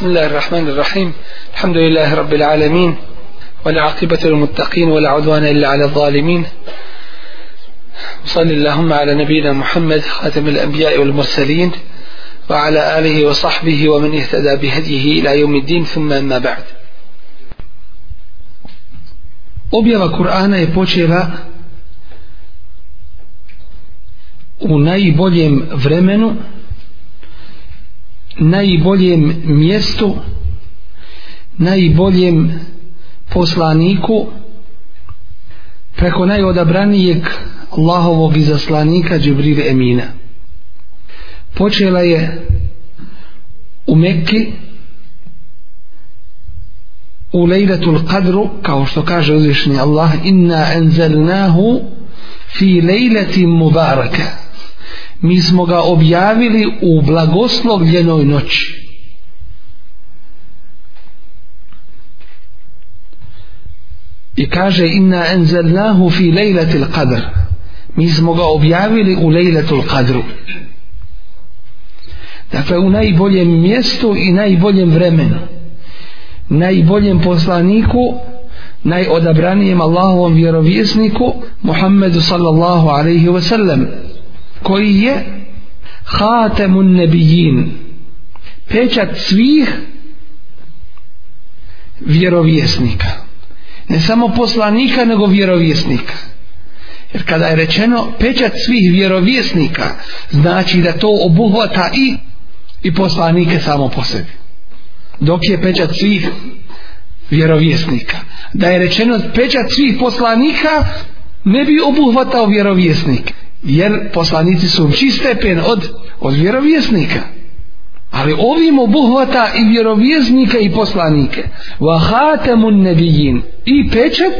بسم الله الرحمن الرحيم الحمد لله رب العالمين والعاقبة للمتقين ولا عدوان إلا على الظالمين صلى اللهم على نبينا محمد خاتم الأنبياء والمرسلين وعلى آله وصحبه ومن اهتدى بهديه إلى يوم الدين ثم أما بعد Objava Kur'ana je počela u najboljem vremenu najboljem mjestu najboljem poslaniku preko najodabranijeg Allahovog izaslanika Džibril Emina počela je u Mekki u Lejlatul Qadru kao što kaže uzvišni Allah inna enzelnahu fi Lejlatim Mubaraka mi smo ga objavili u blagoslovljenoj noći i kaže inna enzelnahu fi lejletil qadr mi smo ga objavili u lejletul qadru dakle u najboljem mjestu i najboljem vremenu najboljem poslaniku najodabranijem Allahovom vjerovjesniku Muhammedu sallallahu alaihi wasallam sallam koji je hatemun nebijin pečat svih vjerovjesnika ne samo poslanika nego vjerovjesnika jer kada je rečeno pečat svih vjerovjesnika znači da to obuhvata i i poslanike samo po sebi dok je pečat svih vjerovjesnika da je rečeno pečat svih poslanika ne bi obuhvatao vjerovjesnike jer poslanici su opći stepen od, od vjerovjesnika ali ovim obuhvata i vjerovjesnike i poslanike vahatemun nebijin i pečet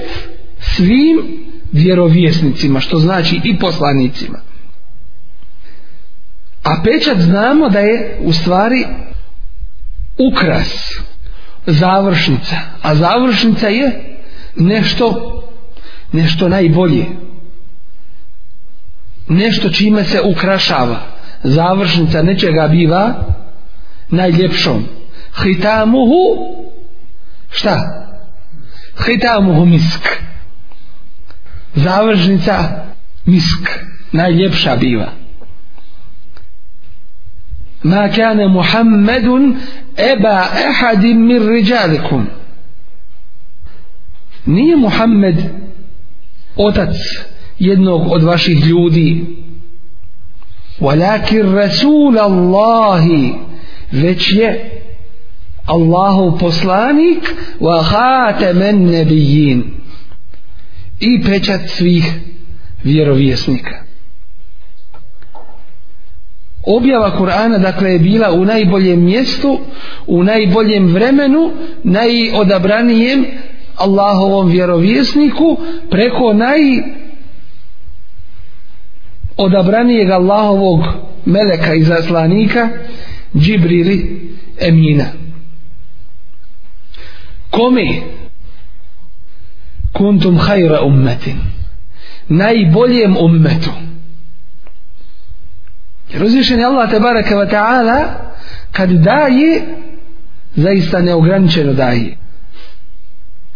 svim vjerovjesnicima što znači i poslanicima a pečat znamo da je u stvari ukras završnica a završnica je nešto nešto najbolje nešto čime se ukrašava završnica nečega biva najljepšom hitamuhu šta hitamuhu misk završnica misk najljepša biva ma kane muhammedun eba ehadim mir riđalikum nije muhammed otac jednog od vaših ljudi walakir rasul Allahi već je Allahu poslanik wa hatemen nebijin i pečat svih vjerovjesnika objava Kur'ana dakle je bila u najboljem mjestu u najboljem vremenu najodabranijem Allahovom vjerovjesniku preko naj odabranijeg Allahovog meleka i zaslanika Džibrili Emina kome kuntum hajra ummetin najboljem ummetu jer uzvišen je Allah te baraka wa ta'ala kad daje zaista neograničeno daje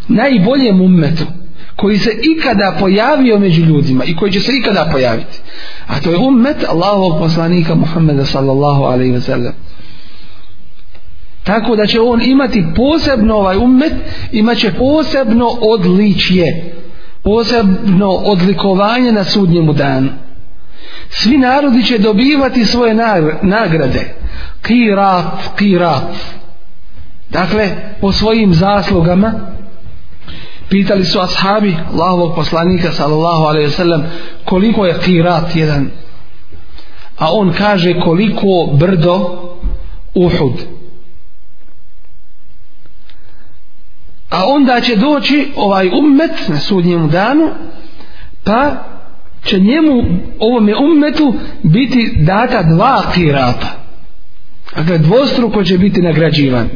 najboljem ummetu koji se ikada pojavio među ljudima i koji će se ikada pojaviti a to je ummet Allahovog poslanika Muhammeda sallallahu alaihi ve sellem tako da će on imati posebno ovaj ummet imaće posebno odličje posebno odlikovanje na sudnjemu danu svi narodi će dobivati svoje nagrade kirat, kirat dakle po svojim zaslugama Pitali su ashabi Allahovog poslanika sallallahu alaihi wasallam koliko je kirat jedan. A on kaže koliko brdo uhud. A onda će doći ovaj ummet na sudnjem danu pa će njemu ovome ummetu biti data dva kirata. Dakle, dvostruko će biti nagrađivan.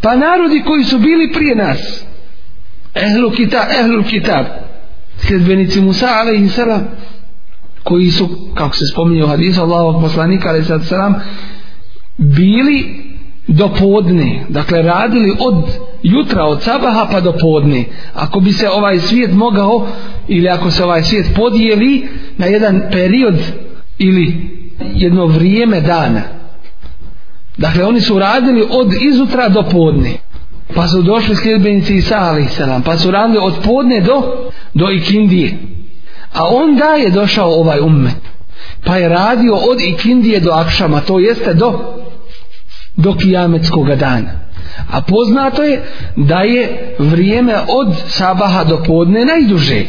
Pa narodi koji su bili prije nas, ehlu kitab, ehlu kitab sljedbenici Musa alaihi salam koji su, kako se spominje u hadisu Allahovog poslanika alaihi salam bili do podne, dakle radili od jutra, od sabaha pa do podne ako bi se ovaj svijet mogao ili ako se ovaj svijet podijeli na jedan period ili jedno vrijeme dana dakle oni su radili od izutra do podne pa su došli sljedbenici Isa a.s. pa su radili od podne do, do Ikindije a onda je došao ovaj ummet pa je radio od Ikindije do Akšama to jeste do do kijametskog dana a poznato je da je vrijeme od sabaha do podne najduže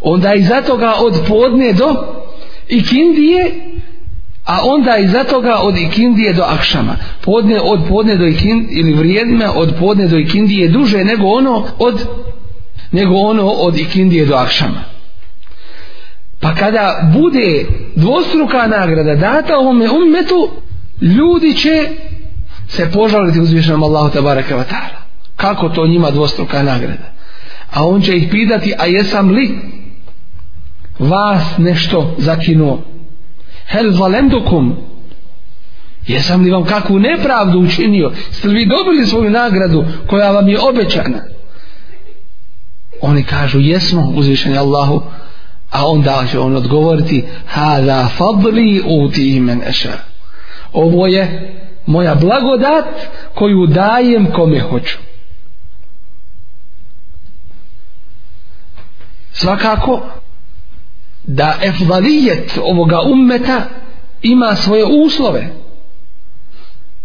onda i zato ga od podne do Ikindije a onda iza toga od ikindije do akšama podne, od podne do ikindije ili vrijedme od podne do ikindije duže nego ono od nego ono od ikindije do akšama pa kada bude dvostruka nagrada data ovome ummetu ljudi će se požaliti uzvišenom Allahu tabaraka vatara kako to njima dvostruka nagrada a on će ih pitati a jesam li vas nešto zakinuo hel zalendukum jesam li vam kakvu nepravdu učinio ste li vi dobili svoju nagradu koja vam je obećana oni kažu jesmo uzvišeni Allahu a onda će on odgovoriti hada fadli uti imen eša ovo je moja blagodat koju dajem kome hoću svakako da efvalijet ovoga ummeta ima svoje uslove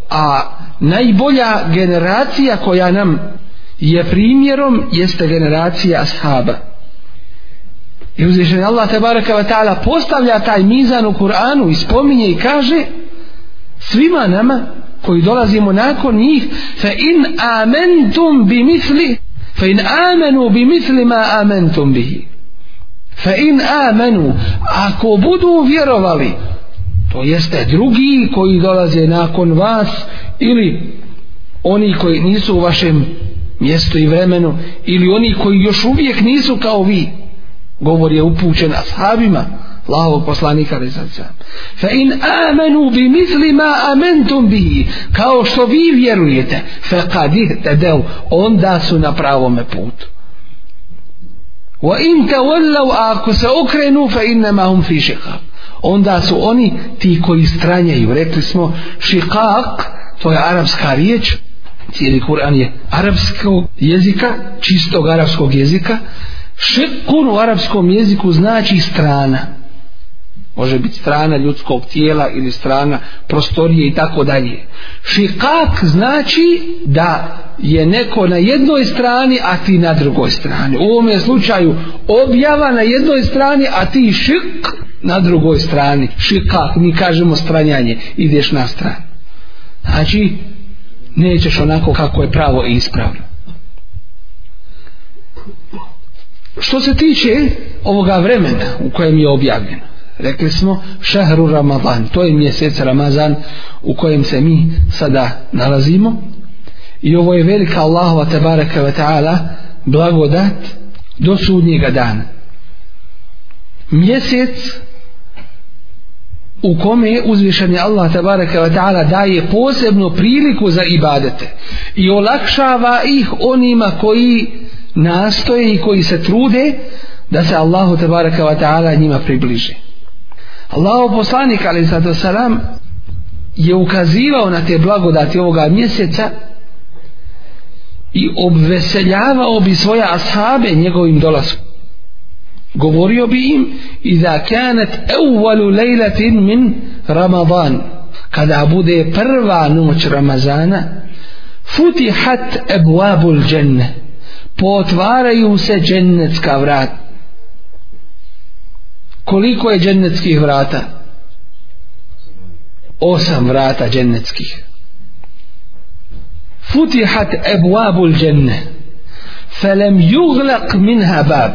a najbolja generacija koja nam je primjerom jeste generacija ashaba i uzvišen Allah tabaraka wa ta'ala postavlja taj mizan u Kur'anu i spominje i kaže svima nama koji dolazimo nakon njih fe in amentum bi misli fe in amenu bi misli ma amentum bihi fa in amanu ako budu vjerovali to jeste drugi koji dolaze nakon vas ili oni koji nisu u vašem mjestu i vremenu ili oni koji još uvijek nisu kao vi govor je upućen ashabima Allahovog poslanika Rezaca. Fa in amanu bi misli ma amentum bi, kao što vi vjerujete, fa kad ih onda su na pravome putu wa in tawallaw ako se okrenu fa inma hum fi shiqaq onda su oni ti koji stranjaju rekli smo shiqaq to je arapska riječ cijeli Kur'an je arapskog jezika čistog arapskog jezika shiqqun u arapskom jeziku znači strana može biti strana ljudskog tijela ili strana prostorije i tako dalje. Šikak znači da je neko na jednoj strani, a ti na drugoj strani. U ovom slučaju objava na jednoj strani, a ti šik na drugoj strani. Šikak, mi kažemo stranjanje, ideš na stranu. Znači, nećeš onako kako je pravo i ispravno. Što se tiče ovoga vremena u kojem je objavljeno, rekli smo šehru Ramadan to je mjesec Ramazan u kojem se mi sada nalazimo i ovo je velika Allahova tabaraka wa ta'ala blagodat do sudnjega dana mjesec u kome je uzvišen je Allah tabaraka wa ta'ala daje posebnu priliku za ibadete i olakšava ih onima koji nastoje i koji se trude da se Allahu tabaraka wa ta'ala njima približe Allahu poslanik ali sato salam je ukazivao na te blagodati ovoga mjeseca i obveseljavao bi svoje ashabe njegovim dolaskom govorio bi im iza kanet evvalu lejlatin min ramadan kada bude prva noć ramazana futihat ebuabul dženne potvaraju se džennetska vrata koliko je džennetskih vrata osam vrata džennetskih futihat ebuabul dženne felem juhlak minha bab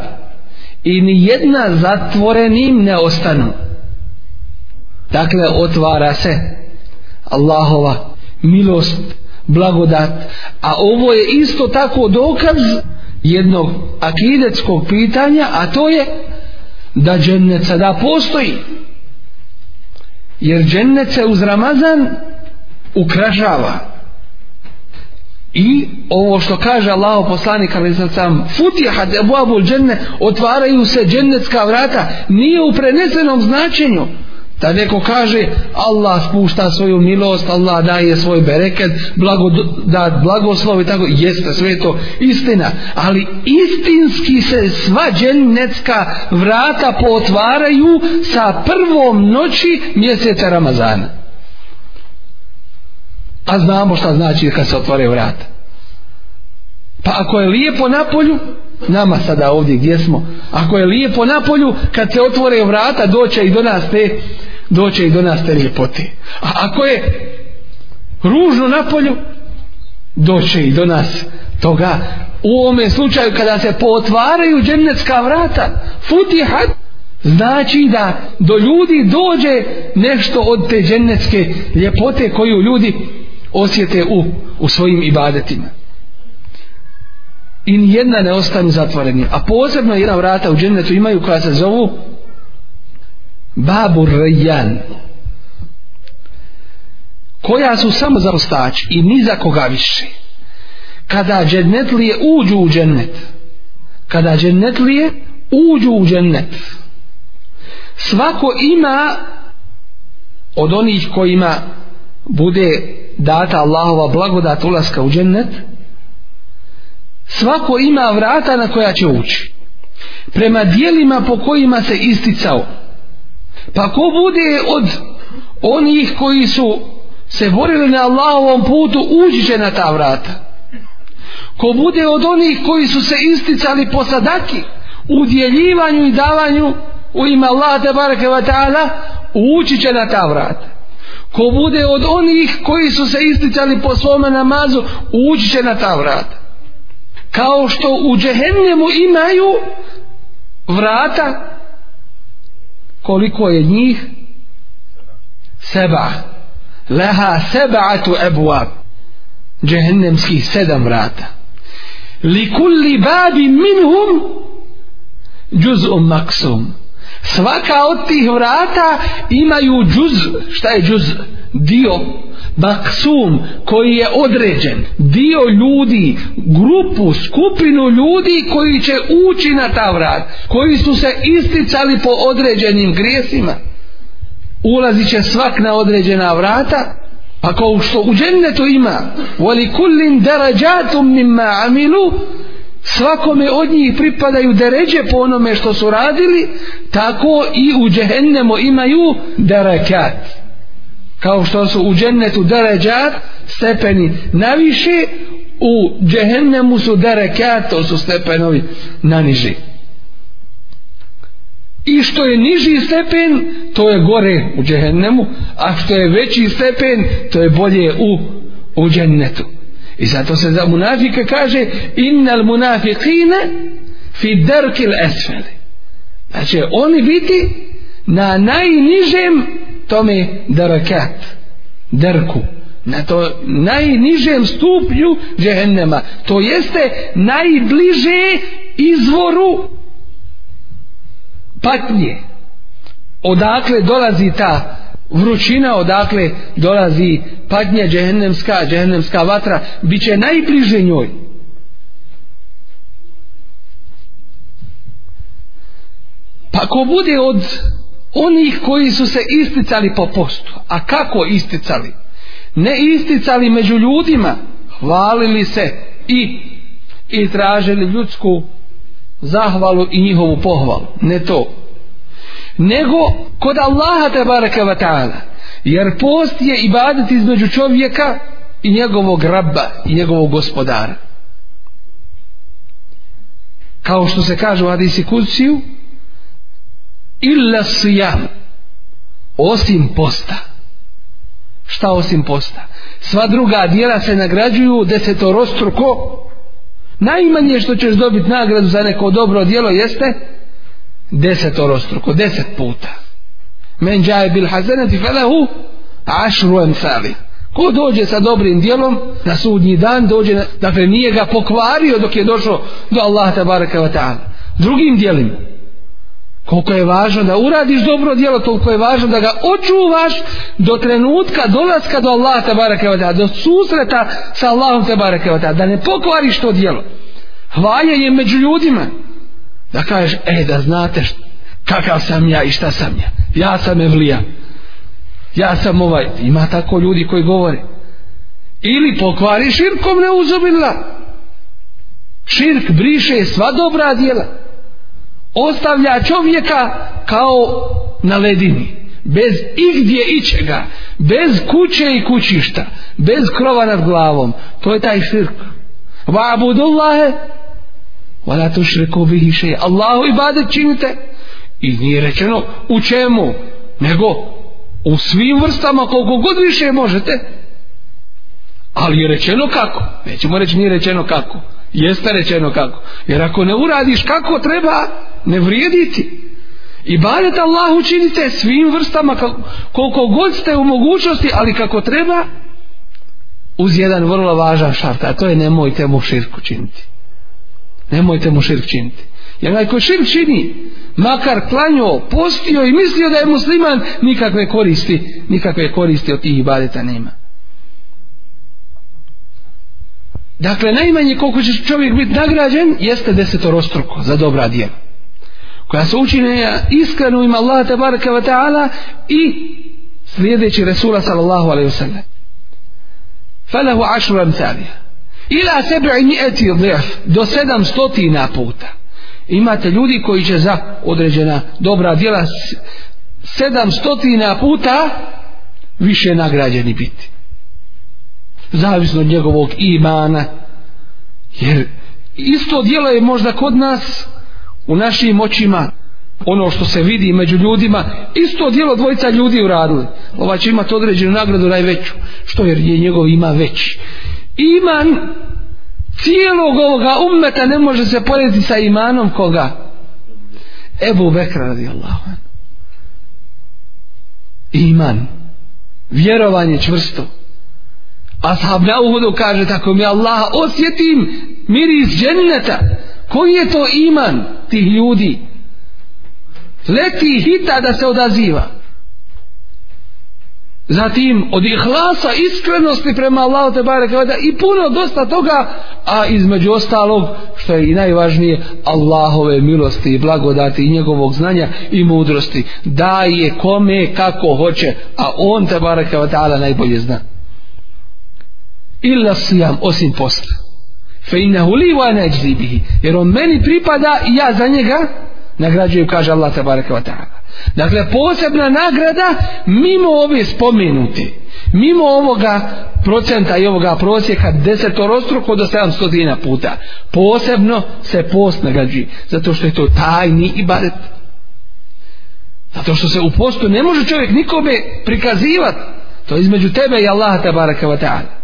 i ni jedna zatvorenim ne ostanu dakle otvara se Allahova milost blagodat a ovo je isto tako dokaz jednog akideckog pitanja a to je da džennet sada postoji jer džennet se uz Ramazan ukražava i ovo što kaže Allah poslanik ali sad sam futjehat ebu abul džennet otvaraju se džennetska vrata nije u prenesenom značenju da neko kaže Allah spušta svoju milost Allah daje svoj bereket blago, da blagoslov i tako jeste sve to istina ali istinski se sva dženecka vrata potvaraju sa prvom noći mjeseca Ramazana a znamo šta znači kad se otvore vrata pa ako je lijepo na polju nama sada ovdje gdje smo ako je lijepo na polju kad se otvore vrata doće i do nas te doće i do nas te ljepote. A ako je ružno na polju, doće i do nas toga. U ovome slučaju kada se potvaraju džennetska vrata, futihat, znači da do ljudi dođe nešto od te džennetske ljepote koju ljudi osjete u, u svojim ibadetima. I nijedna ne ostanu zatvoreni. A posebno jedna vrata u džennetu imaju koja se zovu Babu Rejan koja su samo za rostač i ni za koga više kada džennetlije uđu u džennet kada džennetlije uđu u džennet svako ima od onih kojima bude data Allahova blagodat ulaska u džennet svako ima vrata na koja će ući prema dijelima po kojima se isticao pa ko bude od onih koji su se borili na Allahovom putu uđi će na ta vrata ko bude od onih koji su se isticali po sadaki u dijeljivanju i davanju u ime Allaha te bareke ve taala ući će na ta vrata ko bude od onih koji su se isticali po svome namazu ući će na ta vrata kao što u džehennemu imaju vrata koliko je njih seba leha seba'atu ebuab džehennemskih sedam vrata li kulli babi minhum džuz um maksum svaka od tih vrata imaju džuz, šta je džuz? Dio, maksum koji je određen, dio ljudi, grupu, skupinu ljudi koji će ući na ta vrat, koji su se isticali po određenim grijesima. Ulazit će svak na određena vrata, pa kao što u džennetu ima, voli kullin darađatum mimma amilu, svakome od njih pripadaju deređe po onome što su radili tako i u džehennemu imaju derekat kao što su u džennetu deređat stepeni naviši u džehennemu su derekat to su stepenovi na niži i što je niži stepen to je gore u džehennemu a što je veći stepen to je bolje u, u džennetu džennetu I zato se za munafika kaže innal munafikine fi derkil esfeli. Znači, pa oni biti na najnižem tome derakat, derku, na to najnižem stupnju džehennema. To jeste najbliže izvoru patnje. Odakle dolazi ta vrućina odakle dolazi padnja džehennemska, džehennemska vatra, bit će najbliže njoj. Pa ko bude od onih koji su se isticali po postu, a kako isticali? Ne isticali među ljudima, hvalili se i, i tražili ljudsku zahvalu i njihovu pohvalu. Ne to, nego kod Allaha tabaraka wa ta'ala jer post je ibadet između čovjeka i njegovog rabba i njegovog gospodara kao što se kaže u hadisi kuciju illa sijam osim posta šta osim posta sva druga dijela se nagrađuju desetorostruko najmanje što ćeš dobiti nagradu za neko dobro dijelo jeste deset orostruko, deset puta. Men džaje bil hazenati felehu ašru emsali. Ko dođe sa dobrim dijelom na sudnji dan, dođe, na, dakle nije ga pokvario dok je došao do Allaha tabaraka wa ta'ala. Drugim dijelim, koliko je važno da uradiš dobro dijelo, toliko je važno da ga očuvaš do trenutka dolaska do Allaha tabaraka wa ta'ala, do susreta sa Allahom tabaraka wa ta'ala, da ne pokvariš to dijelo. Hvaljanje među ljudima, da kažeš, e, da znate kakav sam ja i šta sam ja. Ja sam Evlija. Ja sam ovaj. Ima tako ljudi koji govore. Ili pokvari širkom neuzubila. Širk briše sva dobra dijela. Ostavlja čovjeka kao na ledini. Bez igdje ičega. Bez kuće i kućišta. Bez krova nad glavom. To je taj širk. Vabudullahe. Vabudullahe Vala to šreko bihi še. Allahu ibadet činite. I nije rečeno u čemu, nego u svim vrstama koliko god više možete. Ali je rečeno kako? Nećemo reći nije rečeno kako. Jeste rečeno kako. Jer ako ne uradiš kako treba, ne vrijediti. I badet Allahu činite svim vrstama kako, koliko god ste u mogućnosti, ali kako treba, uz jedan vrlo važan šart, a to je nemojte mu širku činiti nemojte mu širk činiti jer najko širk čini makar klanjo, postio i mislio da je musliman nikakve koristi nikakve koristi od tih ibadeta nema dakle najmanje koliko će čovjek biti nagrađen jeste desetorostruko za dobra djela koja se učine iskreno ima Allah tabaraka wa ta'ala i slijedeći Resula sallallahu alaihi wa sallam falahu ašru amtalija ila sebe ni eti dhef do sedam stotina puta imate ljudi koji će za određena dobra djela sedam stotina puta više nagrađeni biti zavisno od njegovog imana jer isto djelo je možda kod nas u našim očima ono što se vidi među ljudima isto djelo dvojica ljudi uradili ova će imati određenu nagradu najveću što jer je njegov ima veći iman cijelog ovoga umeta ne može se porediti sa imanom koga Ebu Bekra radijallahu anhu iman vjerovanje čvrsto Ashab na uhudu kaže tako mi Allah osjetim miris dženneta koji je to iman tih ljudi leti hita da se odaziva zatim od ihlasa iskrenosti prema Allahu te bareke vada i puno dosta toga a između ostalog što je i najvažnije Allahove milosti i blagodati i njegovog znanja i mudrosti daje kome kako hoće a on te bareke vada najbolje zna illa sijam osim posta fe innehu li wa neđzibihi jer on meni pripada i ja za njega nagrađuju kaže Allah tabaraka wa ta'ala dakle posebna nagrada mimo ove spomenute mimo ovoga procenta i ovoga prosjeka desetorostruko do 700 dina puta posebno se post nagrađuje zato što je to tajni i baret zato što se u postu ne može čovjek nikome prikazivati to je između tebe i Allaha tabaraka wa ta'ala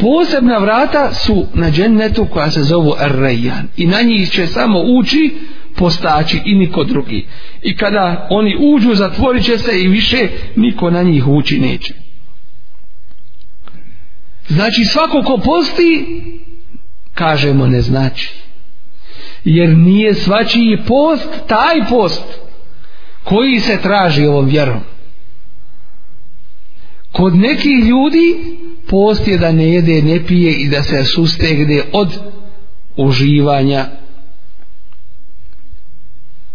posebna vrata su na džennetu koja se zovu Ar-Rejan i na njih će samo ući postači i niko drugi i kada oni uđu zatvorit će se i više niko na njih ući neće znači svako ko posti kažemo ne znači jer nije svačiji post taj post koji se traži ovom vjerom kod nekih ljudi post je da ne jede, ne pije i da se sustegne od uživanja.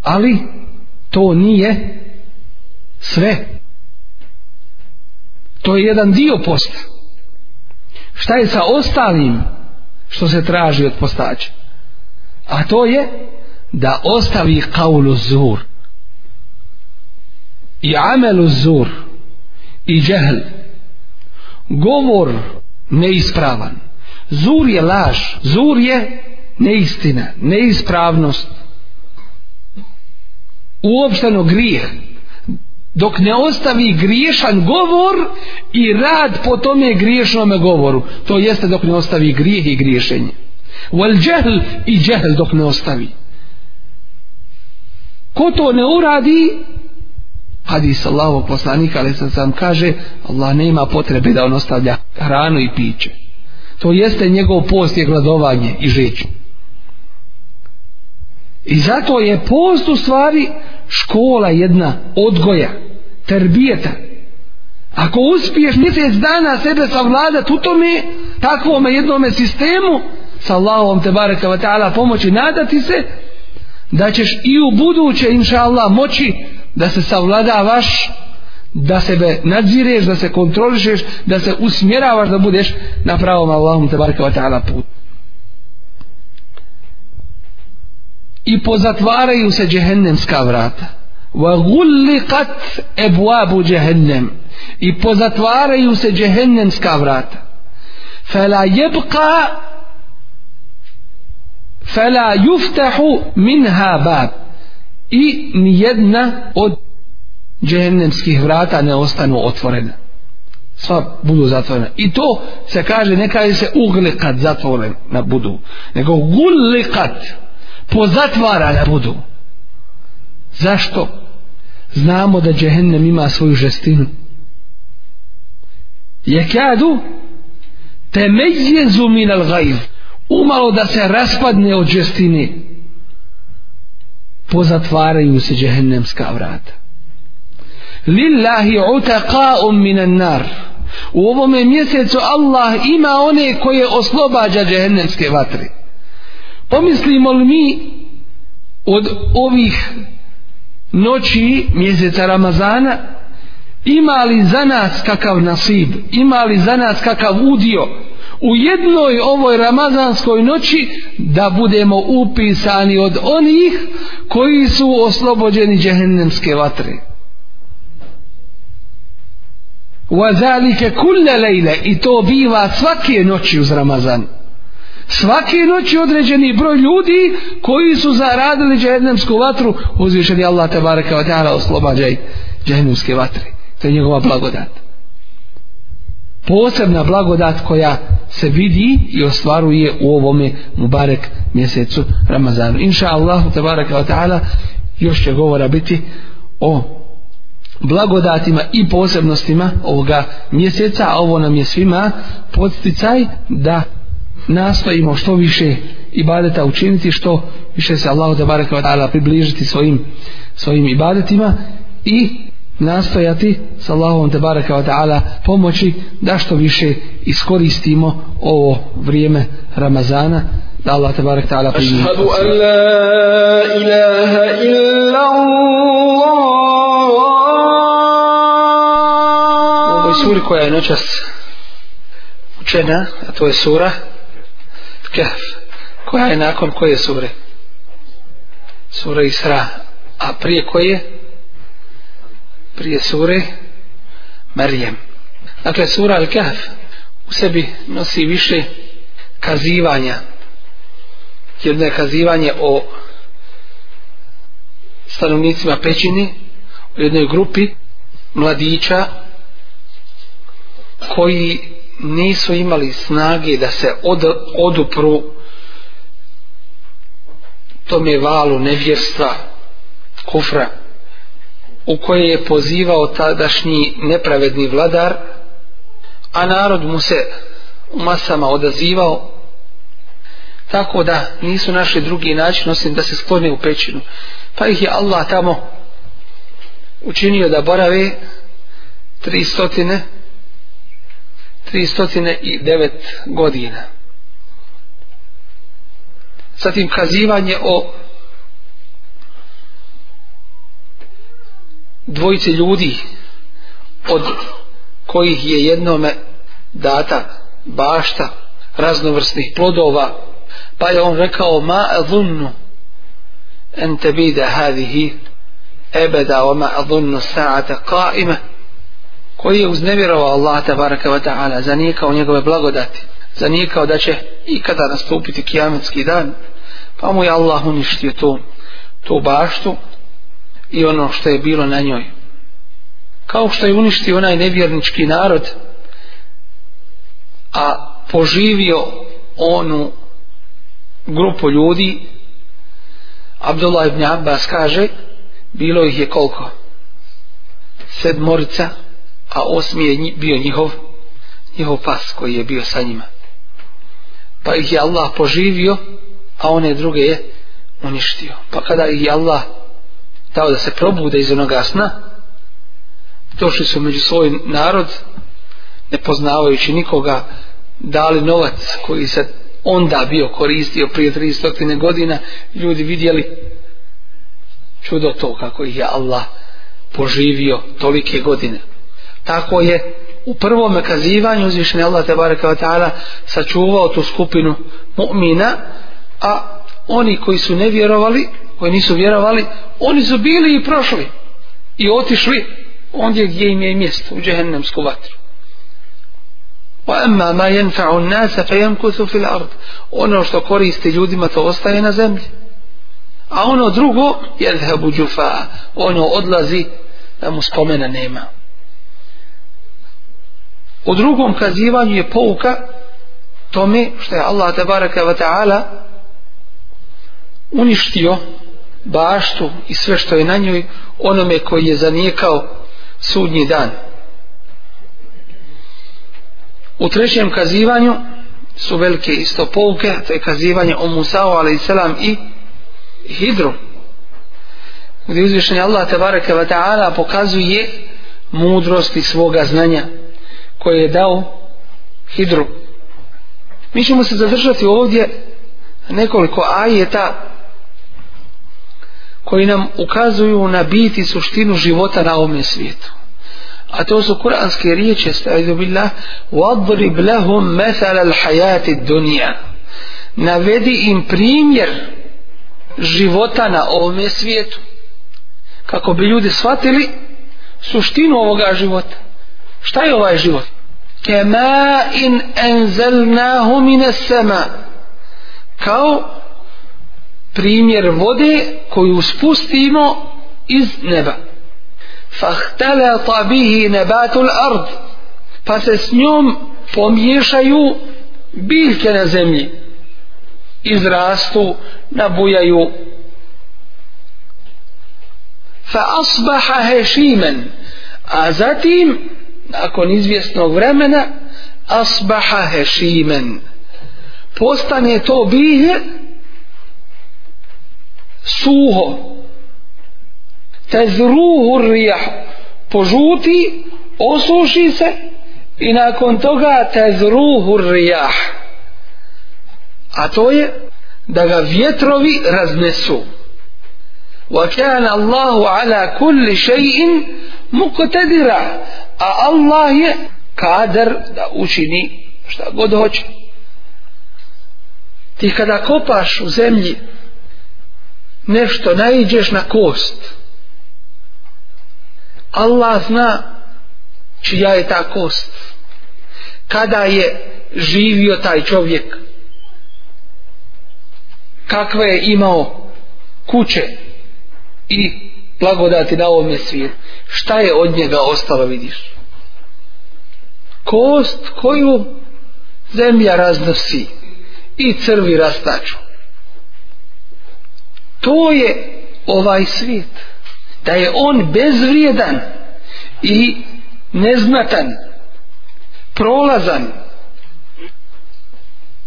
Ali to nije sve. To je jedan dio posta. Šta je sa ostalim što se traži od postača? A to je da ostavi kaulu zur i amelu zur i džehl govor neispravan zur je laž zur je neistina neispravnost uopšteno grijeh dok ne ostavi griješan govor i rad po tome griješnom govoru to jeste dok ne ostavi grijeh i griješenje wal džehl i džehl dok ne ostavi ko to ne uradi hadis Allahovog poslanika, ali sam sam kaže, Allah nema potrebe da on ostavlja hranu i piće. To jeste njegov post je gladovanje i žeć. I zato je post u stvari škola jedna odgoja, terbijeta. Ako uspiješ mjesec dana sebe savladat u tome, takvome jednome sistemu, sa Allahom te baraka ta'ala pomoći, nadati se da ćeš i u buduće, inša Allah, moći da se savladavaš da sebe nadzireš, da se kontrolišeš, da se usmjeravaš da budeš na pravom Allahom te barka ta'ala put. I pozatvaraju se džehennemska vrata. Wa gulliqat ebuabu džehennem. I pozatvaraju se džehennemska vrata. Fela jebka fela juftahu minha bab i nijedna od džehennemskih vrata ne ostanu otvorena sva budu zatvorena i to se kaže ne kaže se uglikat zatvorena budu nego gulikat pozatvarana budu zašto znamo da džehennem ima svoju žestinu je kadu temeljezu minal gajv umalo da se raspadne od žestine pozatvaraju se džehennemska vrata lillahi utaqaum minan nar u ovome mjesecu Allah ima one koje oslobađa džehennemske vatre pomislimo li mi od ovih noći mjeseca Ramazana ima li za nas kakav nasib ima li za nas kakav udio u jednoj ovoj ramazanskoj noći da budemo upisani od onih koji su oslobođeni džehennemske vatre وَذَلِكَ كُلَّ لَيْلَ i to biva svake noći uz Ramazan svake noći određeni broj ljudi koji su zaradili džehennemsku vatru uzvišeni Allah tabaraka wa ta'ala oslobađaj džehennemske vatre to je njegova blagodat posebna blagodat koja se vidi i ostvaruje u ovome Mubarek mjesecu Ramazanu. Inša Allah, tabaraka wa ta'ala, još će govora biti o blagodatima i posebnostima ovoga mjeseca, a ovo nam je svima podsticaj da nastojimo što više ibadeta učiniti, što više se Allahu tabaraka wa ta'ala približiti svojim, svojim ibadetima i nastojati sa Allahom te baraka wa ta'ala pomoći da što više iskoristimo ovo vrijeme Ramazana da Allah te baraka ta'ala primi Ašhadu an la ilaha illa Allah u suri koja je noćas učena a to je sura Kehf koja je nakon koje sure sura Isra a prije koje je prije sure Marijem. Dakle, sura Al-Kahf u sebi nosi više kazivanja. Jedno je kazivanje o stanovnicima pećini, u jednoj grupi mladića koji nisu imali snage da se od, odupru tome valu nevjerstva, kufra, u koje je pozivao tadašnji nepravedni vladar a narod mu se u masama odazivao tako da nisu našli drugi način osim da se sklone u pećinu pa ih je Allah tamo učinio da borave tri stotine tri stotine i devet godina zatim kazivanje o dvojice ljudi od kojih je jednome data bašta raznovrsnih plodova pa je on rekao ma adunnu en tebide hadihi ebeda o ma adunnu sa'ata qaima koji je uznemirao Allah tabaraka wa ta'ala zanikao njegove blagodati zanikao da će ikada nastupiti kijametski dan pa mu je Allah uništio to tu baštu i ono što je bilo na njoj. Kao što je uništio onaj nevjernički narod, a poživio onu grupu ljudi, Abdullah ibn Abbas kaže, bilo ih je koliko? Sedmorica, a osmi je bio njihov, njihov pas koji je bio sa njima. Pa ih je Allah poživio, a one druge je uništio. Pa kada ih je Allah poživio, dao da se probude iz onoga sna došli su među svoj narod ne poznavajući nikoga dali novac koji se onda bio koristio prije 300 godina ljudi vidjeli čudo to kako ih je Allah poživio tolike godine tako je u prvom kazivanju uzvišnje Allah tebara kavatana sačuvao tu skupinu mu'mina a oni koji su nevjerovali koji nisu vjerovali oni su bili i prošli i otišli ondje gdje im je mjesto u džehennemsku vatru وَأَمَّا مَا يَنْفَعُ النَّاسَ فَيَمْكُثُ فِي الْأَرْضِ Ono što koriste ljudima, to ostaje na zemlji. A ono drugo, يَذْهَبُ جُفَاءَ Ono odlazi da mu spomena nema. U drugom kazivanju je pouka tome što je Allah tabaraka wa ta'ala uništio baštu i sve što je na njoj onome koji je zanijekao sudnji dan u trećem kazivanju su velike isto pouke to je kazivanje o Musao ali selam i Hidru gdje uzvišenje Allah tabareka wa ta'ala pokazuje mudrosti svoga znanja koje je dao Hidru mi ćemo se zadržati ovdje nekoliko ajeta koji nam ukazuju na biti suštinu života na ovome svijetu. A to su kuranske riječi, stavidu billah, وَضْرِبْ لَهُمْ مَثَلَ الْحَيَاتِ الدُّنِيَا Navedi im primjer života na ovome svijetu. Kako bi ljudi shvatili suštinu ovoga života. Šta je ovaj život? كَمَا إِنْ أَنْزَلْنَاهُ مِنَ السَّمَا Kao primjer vode koju spustimo iz neba. Fahtalata bihi nebatul ard. Pa se s njom pomiješaju biljke na zemlji. Izrastu, nabujaju. Fa asbaha hešimen. A zatim, nakon izvjesnog vremena, asbaha hešimen. Postane to bilje suho te zruhu rijah požuti osuši se i nakon toga te zruhu rijah a to je da ga vjetrovi raznesu wa kana Allahu ala kulli shay'in muqtadira a Allah je kader da učini šta god hoće ti kada kopaš u zemlji nešto najđeš na kost Allah zna čija je ta kost kada je živio taj čovjek kakve je imao kuće i blagodati na ovome svijet šta je od njega ostalo vidiš kost koju zemlja raznosi i crvi rastaču to je ovaj svijet da je on bezvrijedan i neznatan prolazan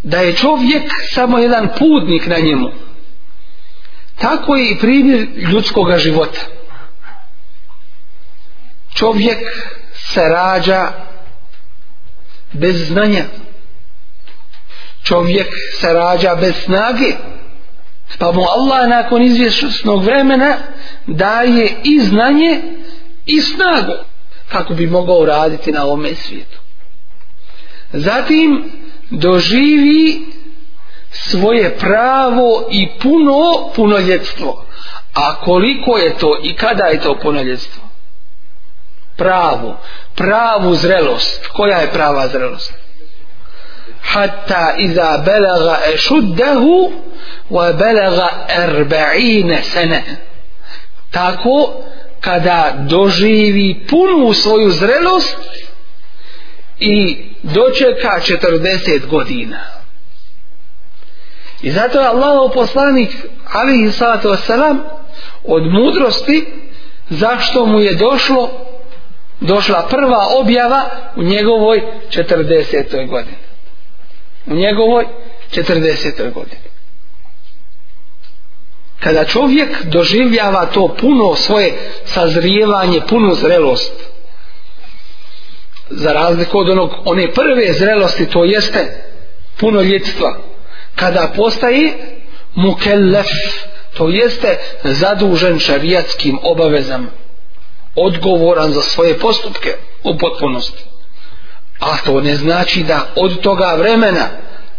da je čovjek samo jedan putnik na njemu tako je i primjer ljudskog života čovjek se rađa bez znanja čovjek se rađa bez snage pa mu Allah nakon izvjesnog vremena daje i znanje i snagu kako bi mogao raditi na ovome svijetu zatim doživi svoje pravo i puno punoljetstvo a koliko je to i kada je to punoljetstvo pravo pravu zrelost koja je prava zrelost حتى إذا بلغ أشده وبلغ أربعين سنة تاكو كدا دوجيوي بونو سويو زرلوس i dočeka 40 godina i zato je Allah poslanik ali i salatu wasalam od mudrosti zašto mu je došlo došla prva objava u njegovoj 40. godini u njegovoj 40. godini. Kada čovjek doživljava to puno svoje sazrijevanje, punu zrelost, za razliku od onog, one prve zrelosti, to jeste puno ljetstva, kada postaje mukellef, to jeste zadužen šarijatskim obavezama, odgovoran za svoje postupke u potpunosti a to ne znači da od toga vremena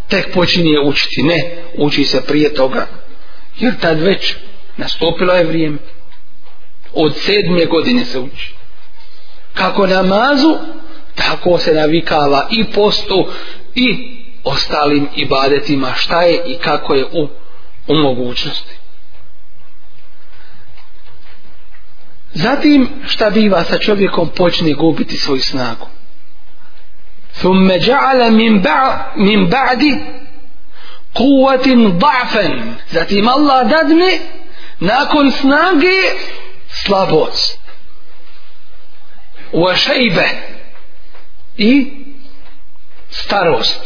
tek počinje učiti ne, uči se prije toga jer tad već nastopilo je vrijeme od sedme godine se uči kako namazu tako se navikava i postu i ostalim ibadetima šta je i kako je u, u mogućnosti zatim šta biva sa čovjekom počne gubiti svoju snagu ثم جعل من بعد من بعد قوة ضعفا ذات ما الله ددني ناكن سناقي سلابوت وشيبة i starost.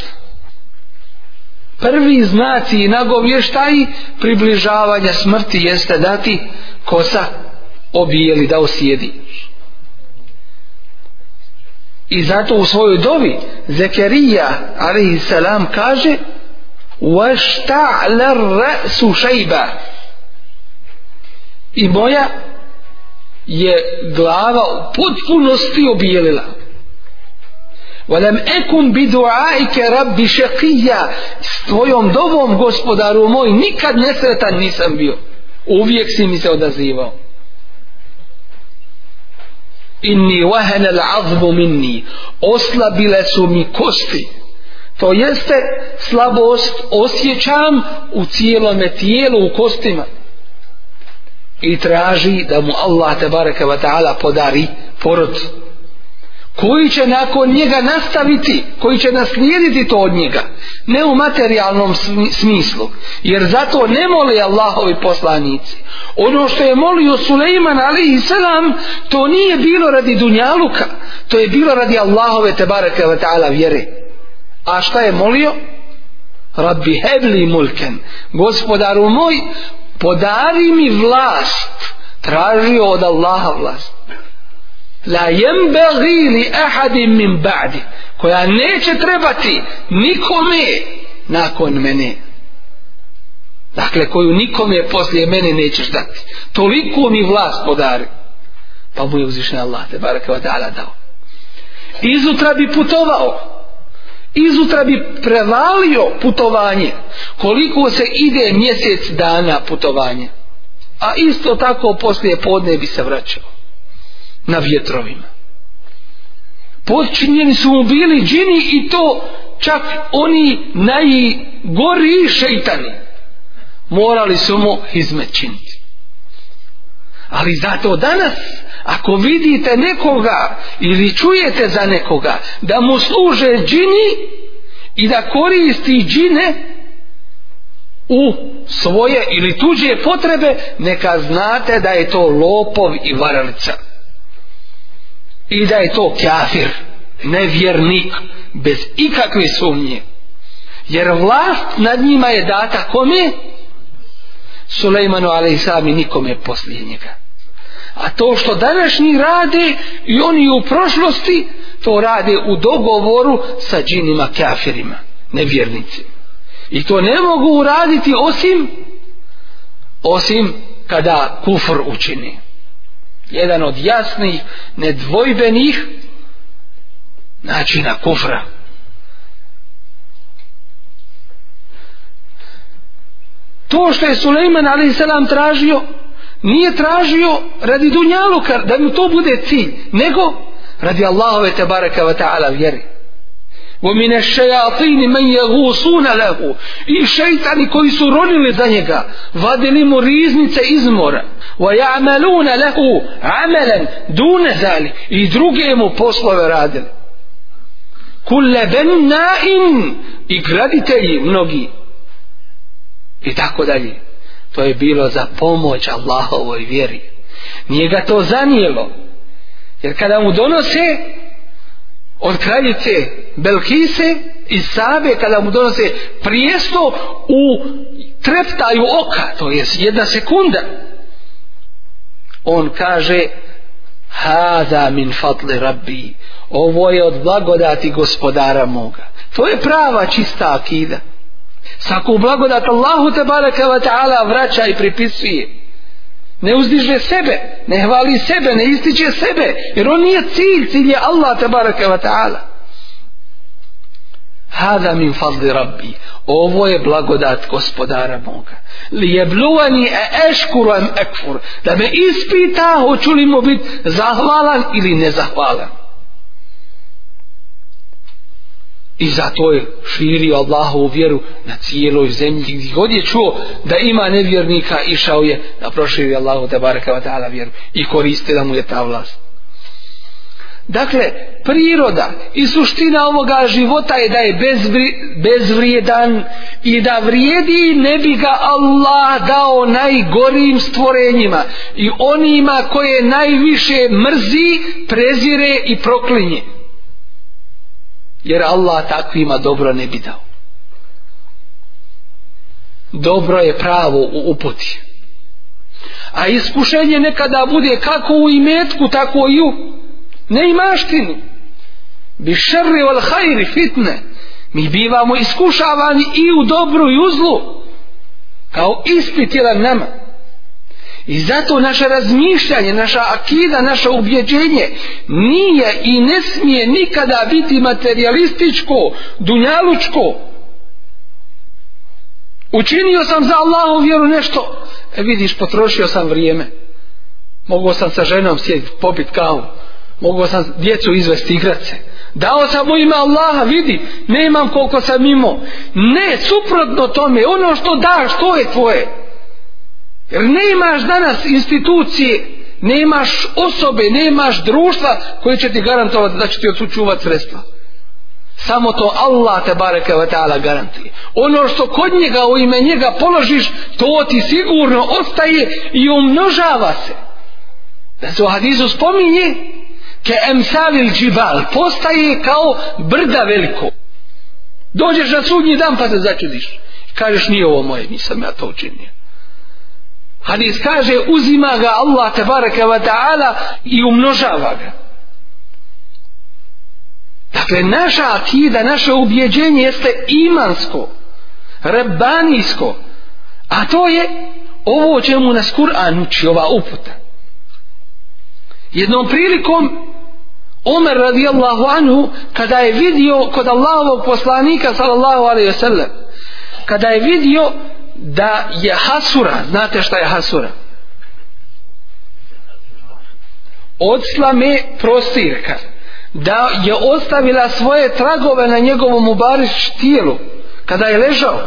Prvi znaci i nagovještaji približavanja smrti jeste dati kosa obijeli da osjediš. I zato u svojoj dovi Zekerija a.s. kaže وَشْتَعْلَ الرَّأْسُ شَيْبَ I moja je glava u potpunosti obijelila. وَلَمْ أَكُمْ بِدُعَائِكَ رَبِّ شَقِيَّ S tvojom dovom gospodaru moj nikad nesretan nisam bio. Uvijek si mi se odazivao inni wahana al'azm minni oslabile su mi kosti to jeste slabost osjećam u cijelom tijelu u kostima i traži da mu Allah tebareke ve taala podari porod koji će nakon njega nastaviti, koji će naslijediti to od njega, ne u materijalnom smislu, jer zato ne moli Allahovi poslanici. Ono što je molio Suleiman ali i selam, to nije bilo radi Dunjaluka, to je bilo radi Allahove te bareke ve taala vjere. A šta je molio? Rabbi hebli mulken, gospodaru moj, podari mi vlast. Tražio od Allaha vlast la yanbaghi li ahad min ba'di koja neće trebati nikome nakon mene dakle koju nikome poslije mene nećeš dati toliko mi vlast podari pa mu je uzvišen Allah te baraka wa ta'ala dao izutra bi putovao izutra bi prevalio putovanje koliko se ide mjesec dana putovanje a isto tako poslije podne bi se vraćao na vjetrovima počinjeni su mu bili džini i to čak oni najgori šeitani morali su mu izmećiniti ali zato danas ako vidite nekoga ili čujete za nekoga da mu služe džini i da koristi džine u svoje ili tuđe potrebe neka znate da je to lopov i varalica i da je to kafir nevjernik bez ikakve sumnje jer vlast nad njima je data kome Sulejmanu ali i sami nikome poslije njega a to što današnji rade i oni u prošlosti to rade u dogovoru sa džinima kafirima nevjernicima I to ne mogu uraditi osim osim kada kufr učini jedan od jasnih nedvojbenih načina kufra to što je Suleiman ali selam tražio nije tražio radi dunjalu da mu to bude cilj nego radi Allahove te baraka ta'ala vjeri ومن الشياطين من يغوصون له اي شيطان koji su ronili za njega vadili mu riznice iz mora ويعملون له عملا دون ذلك i druge mu poslove radili كل بناء i graditelji mnogi i tako dalje to je bilo za pomoć Allahovoj vjeri nije ga to zanijelo jer kada mu donose od kraljice Belkise i Save kada mu donose prijesto u treptaju oka to je jedna sekunda on kaže hada min fatli rabbi ovo je od blagodati gospodara moga to je prava čista akida svaku blagodat Allahu te baraka ta'ala vraća i pripisuje ne uzdiže sebe, ne hvali sebe, ne ističe sebe, jer on nije cilj, cilj je Allah tabaraka wa ta'ala. Hada min fadli rabbi, ovo je blagodat gospodara moga. Li je bluvani e eškuran ekfur, da me ispita hoću li mu biti zahvalan ili nezahvalan. i zato je širio Allahovu vjeru na cijeloj zemlji gdje god je čuo da ima nevjernika išao je da proširi Allahu te baraka wa ta'ala vjeru i koriste da mu je ta vlast dakle priroda i suština ovoga života je da je bezvri, bezvrijedan i da vrijedi ne bi ga Allah dao najgorim stvorenjima i onima koje najviše mrzi prezire i proklinje jer Allah takvima dobro ne bi dao dobro je pravo u uputi a iskušenje nekada bude kako u imetku tako i u neimaštinu bi šerri val hajri fitne mi bivamo iskušavani i u dobru i u zlu kao ispit jedan namad I zato naše razmišljanje, naša akida, naše ubjeđenje nije i ne smije nikada biti materialističko, dunjalučko. Učinio sam za Allahu vjeru nešto. E vidiš, potrošio sam vrijeme. Mogu sam sa ženom sjediti, popit kavu. Mogu sam djecu izvesti igrace. Dao sam u ime Allaha, vidi, nemam koliko sam imao. Ne, suprotno tome, ono što daš, to je tvoje. Jer ne imaš danas institucije, ne imaš osobe, ne imaš društva koje će ti garantovati da će ti odsučuvati sredstva. Samo to Allah te bareke ve taala garantuje. Ono što kod njega u ime njega položiš, to ti sigurno ostaje i umnožava se. Da se u hadisu spominje ke emsali džibal postaje kao brda veliko. Dođeš na sudnji dan pa se začudiš. Kažeš nije ovo moje, nisam ja to učinio. Hadis kaže uzima ga Allah tabaraka wa ta'ala i umnožava ga. Dakle, naša akida, naše ubjeđenje jeste imansko, rebanijsko, a to je ovo čemu nas Kur'an uči, ova uputa. Jednom prilikom Omer radijallahu anhu kada je vidio kod Allahovog poslanika sallallahu alaihi wa sallam kada je vidio da je hasura, znate šta je hasura? Odslame prostirka, da je ostavila svoje tragove na njegovom ubariš tijelu, kada je ležao,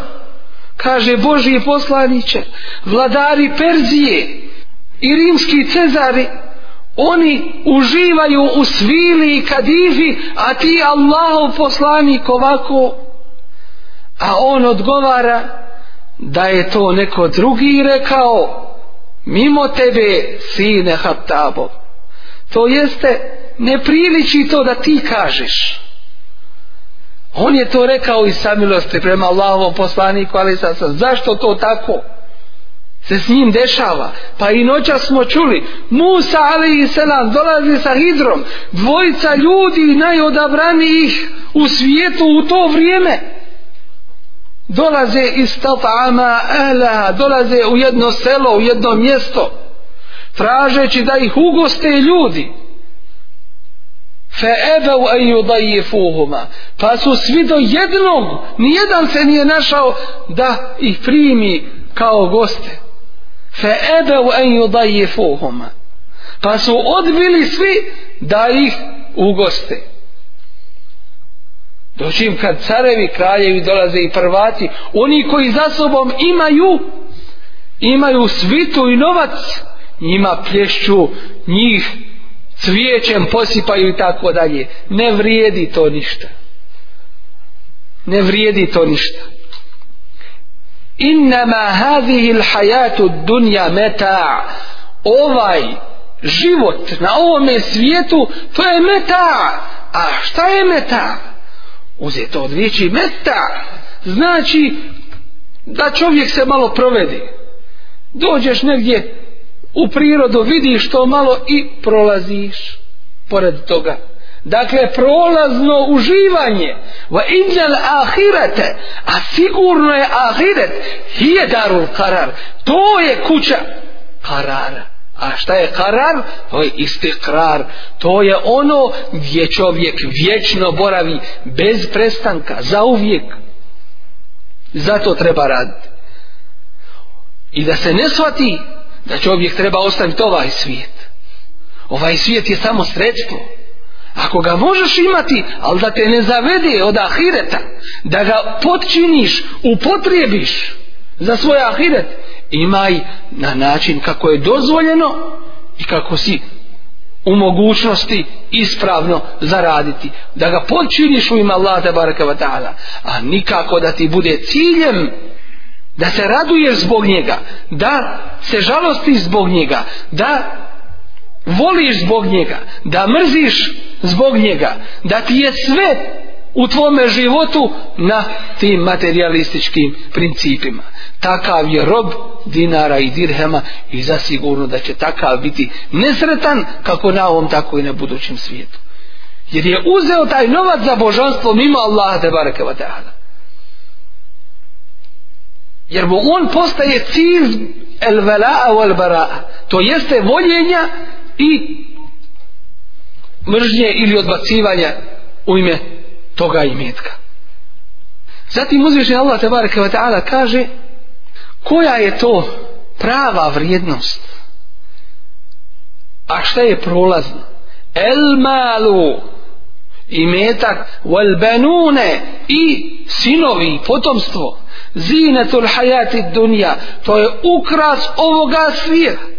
kaže Boži poslaniće, vladari Perzije i rimski cezari, oni uživaju u svili i kadifi, a ti Allahov poslanik ovako, a on odgovara, da je to neko drugi rekao mimo tebe sine Hatabo to jeste ne priliči to da ti kažeš on je to rekao iz samilosti prema Allahovom poslaniku ali sad sam zašto to tako se s njim dešava pa i noća smo čuli Musa ali i selam dolazi sa hidrom dvojica ljudi najodabranijih u svijetu u to vrijeme dolaze iz Tata'ama Ela, dolaze u jedno selo, u jedno mjesto, tražeći da ih ugoste ljudi. Fe ebev en judaji fuhuma. Pa su svi do jednog, nijedan se nije našao da ih primi kao goste. Fe ebev en judaji fuhuma. Pa su odbili svi da ih ugoste. Fe Doćim kad carevi, kraljevi dolaze i prvaci, oni koji za sobom imaju, imaju svitu i novac, njima plješću, njih cvijećem posipaju i tako dalje. Ne vrijedi to ništa. Ne vrijedi to ništa. Innama hazihi l'hajatu dunja meta ovaj život na ovome svijetu to je meta a šta je meta? uzeto od riječi meta znači da čovjek se malo provedi dođeš negdje u prirodu vidiš to malo i prolaziš pored toga dakle prolazno uživanje va injal ahirete a sigurno je ahiret hije darul karar to je kuća karara A šta je karar? To je istikrar. To je ono gdje čovjek vječno boravi bez prestanka, za uvijek. Zato treba raditi. I da se ne shvati da čovjek treba ostaviti ovaj svijet. Ovaj svijet je samo sredstvo. Ako ga možeš imati, ali da te ne zavede od ahireta, da ga potčiniš, upotrijebiš za svoj ahiret, imaj na način kako je dozvoljeno i kako si u mogućnosti ispravno zaraditi da ga počiniš u ima Allah da ta'ala a nikako da ti bude ciljem da se raduješ zbog njega da se žalosti zbog njega da voliš zbog njega da mrziš zbog njega da ti je sve u tvome životu na tim materialističkim principima. Takav je rob dinara i dirhema i zasigurno da će takav biti nesretan kako na ovom tako i na budućem svijetu. Jer je uzeo taj novac za božanstvo mimo Allaha te bareke wa ta'ala. Jer mu on postaje cilj el vela'a wal bara'a. To jeste voljenja i mržnje ili odbacivanja u ime toga imetka. Zatim uzviše Allah tabaraka wa ta'ala kaže koja je to prava vrijednost a šta je prolazno el malu imetak wal banune i sinovi potomstvo zinatul hayati dunja to je ukras ovoga svijeta